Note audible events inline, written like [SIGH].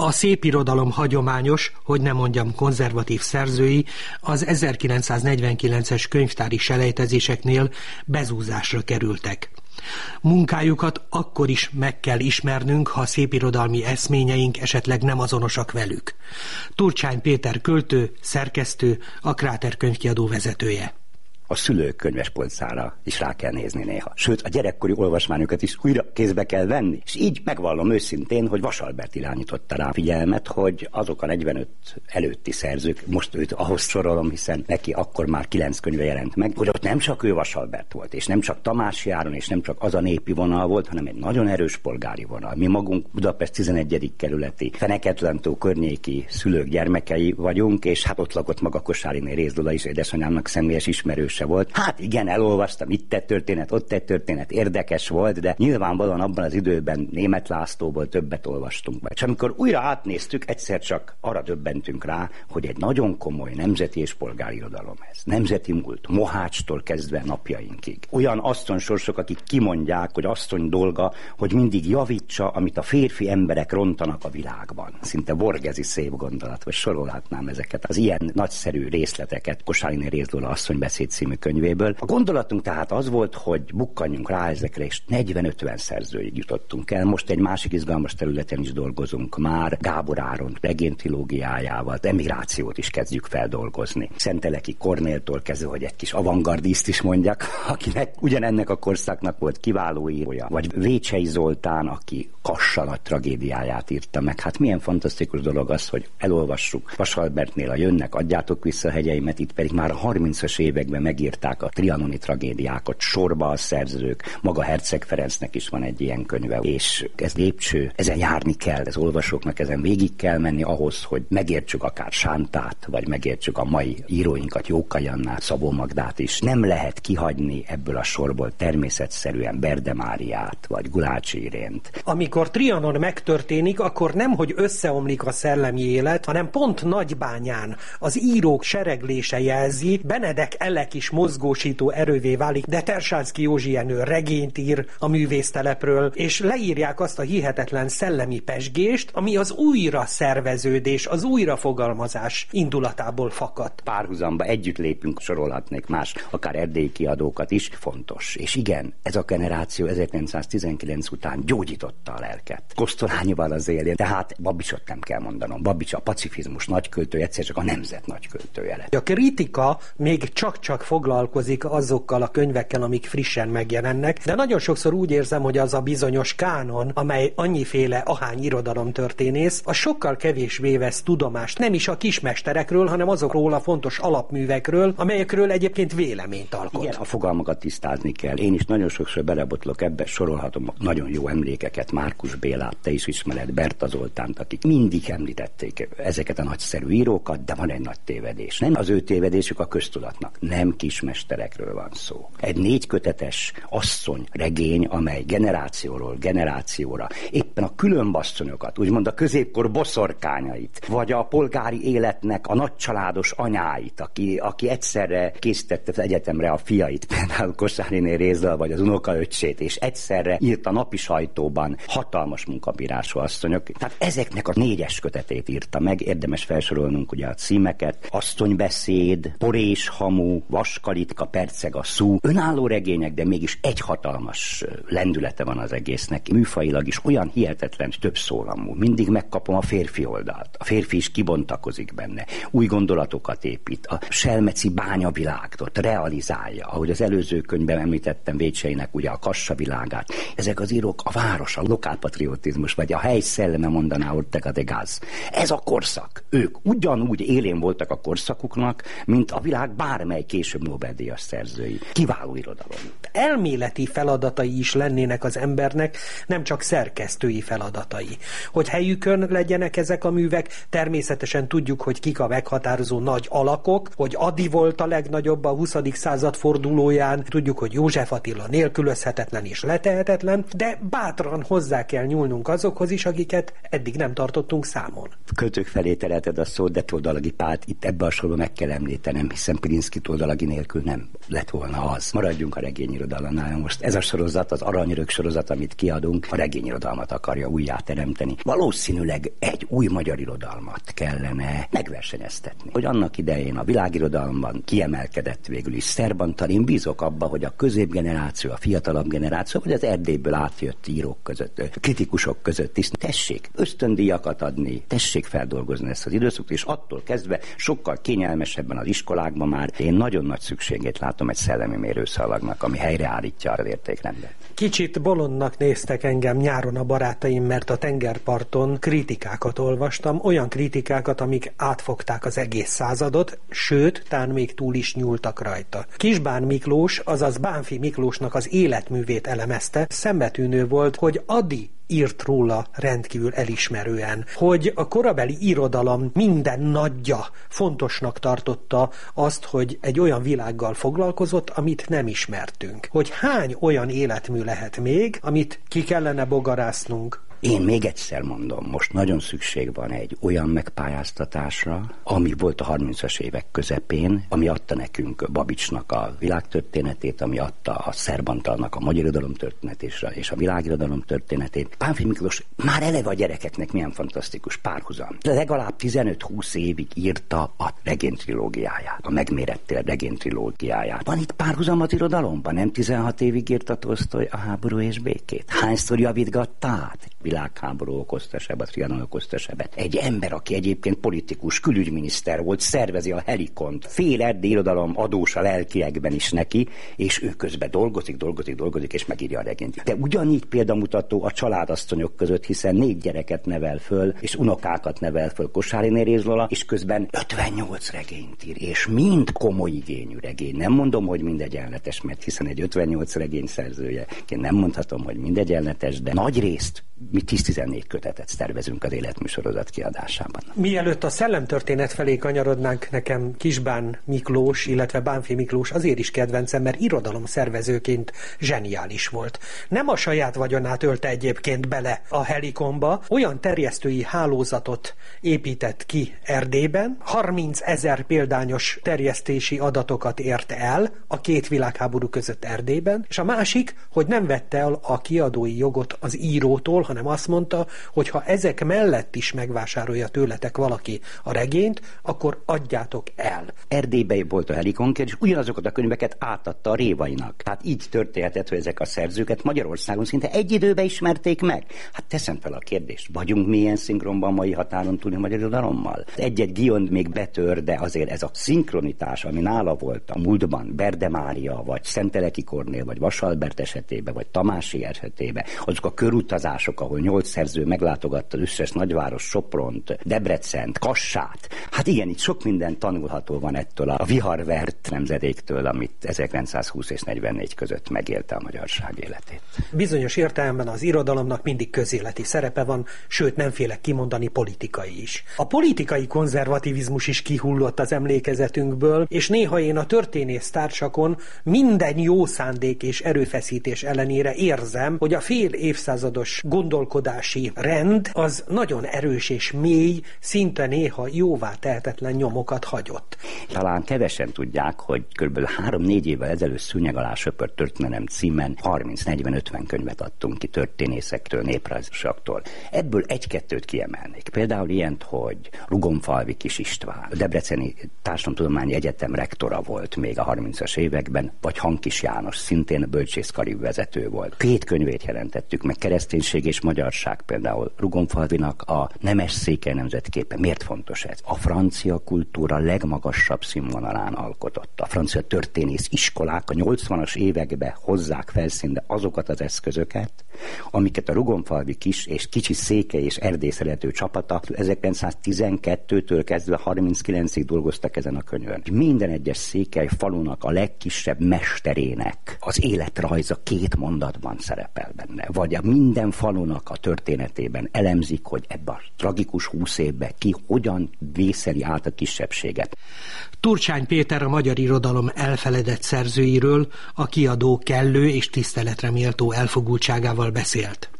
A szép irodalom hagyományos, hogy nem mondjam konzervatív szerzői az 1949-es könyvtári selejtezéseknél bezúzásra kerültek. Munkájukat akkor is meg kell ismernünk, ha szépirodalmi eszményeink esetleg nem azonosak velük. Turcsány Péter költő, szerkesztő, a Kráter könyvkiadó vezetője a szülők könyvespolcára is rá kell nézni néha. Sőt, a gyerekkori olvasmányokat is újra kézbe kell venni. És így megvallom őszintén, hogy Vasalbert irányította rá figyelmet, hogy azok a 45 előtti szerzők, most őt ahhoz sorolom, hiszen neki akkor már kilenc könyve jelent meg, hogy ott nem csak ő Vasalbert volt, és nem csak Tamás Járon, és nem csak az a népi vonal volt, hanem egy nagyon erős polgári vonal. Mi magunk Budapest 11. kerületi Feneketlen-tó környéki szülők gyermekei vagyunk, és hát ott lakott maga Kosáriné Rézdula is, édesanyámnak személyes ismerős se volt. Hát igen, elolvastam, itt egy történet, ott egy történet, érdekes volt, de nyilvánvalóan abban az időben német Lászlóból többet olvastunk be. És amikor újra átnéztük, egyszer csak arra döbbentünk rá, hogy egy nagyon komoly nemzeti és polgári irodalom ez. Nemzeti múlt, Mohácstól kezdve napjainkig. Olyan asszonysorsok, akik kimondják, hogy asszony dolga, hogy mindig javítsa, amit a férfi emberek rontanak a világban. Szinte borgezi szép gondolat, vagy sorolhatnám ezeket az ilyen nagyszerű részleteket. Kosáliné Rézdóla asszony beszéd című könyvéből. A gondolatunk tehát az volt, hogy bukkanjunk rá ezekre, és 40-50 szerzőig jutottunk el. Most egy másik izgalmas területen is dolgozunk már, Gábor Áron regénytilógiájával, emigrációt is kezdjük feldolgozni. Szenteleki Kornéltól kezdve, hogy egy kis avantgardiszt is mondjak, [LAUGHS] akinek ugyanennek a korszaknak volt kiváló írója. Vagy Vécsei Zoltán, aki Kassa nagy tragédiáját írta meg. Hát milyen fantasztikus dolog az, hogy elolvassuk Vasalbertnél a Jönnek, adjátok vissza a hegyeimet, itt pedig már a 30-as években meg megírták a trianoni tragédiákat, sorba a szerzők, maga Herceg Ferencnek is van egy ilyen könyve, és ez lépcső, ezen járni kell, ez olvasóknak ezen végig kell menni ahhoz, hogy megértsük akár Sántát, vagy megértsük a mai íróinkat, Jókai Annát, Szabó Magdát is. Nem lehet kihagyni ebből a sorból természetszerűen Berdemáriát, vagy Gulácsi Irént. Amikor Trianon megtörténik, akkor nem, hogy összeomlik a szellemi élet, hanem pont Nagybányán az írók sereglése jelzi, Benedek Elek is mozgósító erővé válik, de Tersánszki Józsi Jenő regényt ír a művésztelepről, és leírják azt a hihetetlen szellemi pesgést, ami az újra szerveződés, az újrafogalmazás indulatából fakadt. Párhuzamba együtt lépünk, sorolhatnék más, akár erdélyi kiadókat is, fontos. És igen, ez a generáció 1919 után gyógyította a lelket. Kosztolányival az élén, tehát Babicsot nem kell mondanom. Babics a pacifizmus nagyköltő, egyszer csak a nemzet nagyköltője lett. A kritika még csak-csak foglalkozik azokkal a könyvekkel, amik frissen megjelennek, de nagyon sokszor úgy érzem, hogy az a bizonyos kánon, amely annyiféle ahány irodalom történész, a sokkal kevésbé vesz tudomást nem is a kismesterekről, hanem azokról a fontos alapművekről, amelyekről egyébként véleményt alkot. Igen, a fogalmakat tisztázni kell. Én is nagyon sokszor belebotlok ebbe, sorolhatom nagyon jó emlékeket, Márkus Bélát, te is ismered, Berta Zoltánt, akik mindig említették ezeket a nagyszerű írókat, de van egy nagy tévedés. Nem az ő tévedésük a köztudatnak, nem kismesterekről van szó. Egy négy kötetes asszony regény, amely generációról generációra éppen a különbasszonyokat, úgymond a középkor boszorkányait, vagy a polgári életnek a nagycsaládos anyáit, aki, aki egyszerre készítette az egyetemre a fiait, [LAUGHS] például Kosáriné Rézdal, vagy az unokaöccsét, és egyszerre írt a napi sajtóban hatalmas munkabírású asszonyok. Tehát ezeknek a négyes kötetét írta meg, érdemes felsorolnunk ugye a címeket, asszonybeszéd, porés hamu, vaskalitka, perceg a szú. Önálló regények, de mégis egy hatalmas lendülete van az egésznek. Műfajilag is olyan hihetetlen több szólamú. Mindig megkapom a férfi oldalt. A férfi is kibontakozik benne. Új gondolatokat épít. A selmeci bányavilágot realizálja. Ahogy az előző könyvben említettem Vécseinek ugye a kassa világát. Ezek az írók a város, a lokálpatriotizmus, vagy a hely szelleme mondaná Ortega de Gaz. Ez a korszak. Ők ugyanúgy élén voltak a korszakuknak, mint a világ bármely később Nobel-díjas szerzői. Kiváló irodalom. Elméleti feladatai is lennének az embernek, nem csak szerkesztői feladatai. Hogy helyükön legyenek ezek a művek, természetesen tudjuk, hogy kik a meghatározó nagy alakok, hogy Adi volt a legnagyobb a 20. század fordulóján, tudjuk, hogy József Attila nélkülözhetetlen és letehetetlen, de bátran hozzá kell nyúlnunk azokhoz is, akiket eddig nem tartottunk számon. költők felé a szót, de Toldalagi Pált itt ebbe a sorba meg kell említenem, hiszen Pilinszki Toldalagi nélkül nem lett volna az. Maradjunk a regényirodalomnál. Most ez a sorozat, az Aranyörök sorozat, amit kiadunk, a regényirodalmat akarja újjáteremteni. Valószínűleg egy új magyar irodalmat kellene megversenyeztetni. Hogy annak idején a világirodalomban kiemelkedett végül is Szerbantal, én bízok abba, hogy a középgeneráció, a fiatalabb generáció, vagy az Erdélyből átjött írók között, kritikusok között is tessék ösztöndíjakat adni, tessék feldolgozni ezt az időszakot, és attól kezdve sokkal kényelmesebben az iskolákban már én nagyon nagy szükségét látom egy szellemi mérőszalagnak, ami helyreállítja az értékrendet. Kicsit bolondnak néztek engem nyáron a barátaim, mert a tengerparton kritikákat olvastam, olyan kritikákat, amik átfogták az egész századot, sőt, tán még túl is nyúltak rajta. Kisbán Miklós, azaz Bánfi Miklósnak az életművét elemezte, szembetűnő volt, hogy Adi írt róla rendkívül elismerően, hogy a korabeli irodalom minden nagyja fontosnak tartotta azt, hogy egy olyan világgal foglalkozott, amit nem ismertünk. Hogy hány olyan életmű lehet még, amit ki kellene bogarásznunk, én még egyszer mondom, most nagyon szükség van egy olyan megpályáztatásra, ami volt a 30-as évek közepén, ami adta nekünk Babicsnak a világtörténetét, ami adta a Szerbantalnak a magyar irodalom történetét és a világirodalom történetét. Pánfi Miklós már eleve a gyerekeknek milyen fantasztikus párhuzam. De legalább 15-20 évig írta a regénytrilógiáját, a megmérettél regénytrilógiáját. Van itt párhuzam az irodalomban? Nem 16 évig írta Tolstoy a háború és békét? Hányszor javítgatta át? Világháború okozta sebet, Trianon okozta sebet. Egy ember, aki egyébként politikus, külügyminiszter volt, szervezi a helikont, fél erdély irodalom adós a lelkiekben is neki, és ő közben dolgozik, dolgozik, dolgozik, és megírja a regényt. De ugyanígy példamutató a családasszonyok között, hiszen négy gyereket nevel föl, és unokákat nevel föl Kosári Néréz Lola, és közben 58 regényt ír, és mind komoly igényű regény. Nem mondom, hogy mindegyenletes, mert hiszen egy 58 regény szerzője, én nem mondhatom, hogy mindegyenletes, de nagy részt mi 10-14 kötetet tervezünk az életműsorozat kiadásában. Mielőtt a szellemtörténet felé kanyarodnánk, nekem Kisbán Miklós, illetve Bánfi Miklós azért is kedvencem, mert irodalom szervezőként zseniális volt. Nem a saját vagyonát ölte egyébként bele a helikomba, olyan terjesztői hálózatot épített ki Erdélyben, 30 ezer példányos terjesztési adatokat ért el a két világháború között Erdélyben, és a másik, hogy nem vette el a kiadói jogot az írótól, hanem azt mondta, hogy ha ezek mellett is megvásárolja tőletek valaki a regényt, akkor adjátok el. Erdélybe volt a Helikonker, és ugyanazokat a könyveket átadta a Révainak. Tehát így történhetett, hogy ezek a szerzőket Magyarországon szinte egy időben ismerték meg. Hát teszem fel a kérdést, vagyunk milyen szinkronban mai határon túli magyar irodalommal? Egy-egy Giond még betör, de azért ez a szinkronitás, ami nála volt a múltban, Berde Mária, vagy Szenteleki Kornél, vagy Vasalbert esetében, vagy Tamási esetében, azok a körutazások, városok, ahol nyolc szerző meglátogatta az összes nagyváros, Sopront, Debrecent, Kassát. Hát igen, itt sok minden tanulható van ettől a viharvert nemzedéktől, amit 1920 és 44 között megélte a magyarság életét. Bizonyos értelemben az irodalomnak mindig közéleti szerepe van, sőt nem félek kimondani politikai is. A politikai konzervativizmus is kihullott az emlékezetünkből, és néha én a történész társakon minden jó szándék és erőfeszítés ellenére érzem, hogy a fél évszázados gond gondolkodási rend az nagyon erős és mély, szinte néha jóvá tehetetlen nyomokat hagyott. Talán kevesen tudják, hogy kb. 3-4 évvel ezelőtt szúnyeg alá söpört történelem címen 30-40-50 könyvet adtunk ki történészektől, néprajzosaktól. Ebből egy-kettőt kiemelnék. Például ilyent, hogy Rugonfalvi Kis István, a Debreceni Társadalomtudományi Egyetem rektora volt még a 30-as években, vagy Hankis János, szintén bölcsészkari vezető volt. Két könyvét jelentettük meg, kereszténység és magyarság például Rugonfalvinak a nemes székely nemzetképe. Miért fontos ez? A francia kultúra legmagasabb színvonalán alkotott. A francia történész iskolák a 80-as években hozzák felszínre azokat az eszközöket, amiket a Rugonfalvi kis és kicsi székely és erdély szerető csapata 1912-től kezdve 39-ig dolgoztak ezen a könyvön. Minden egyes székely falunak a legkisebb mesterének az életrajza két mondatban szerepel benne. Vagy a minden falunak a történetében elemzik, hogy ebben a tragikus húsz évben ki hogyan vészeli át a kisebbséget. Turcsány Péter a magyar irodalom elfeledett szerzőiről, a kiadó kellő és tiszteletre méltó elfogultságával beszélt.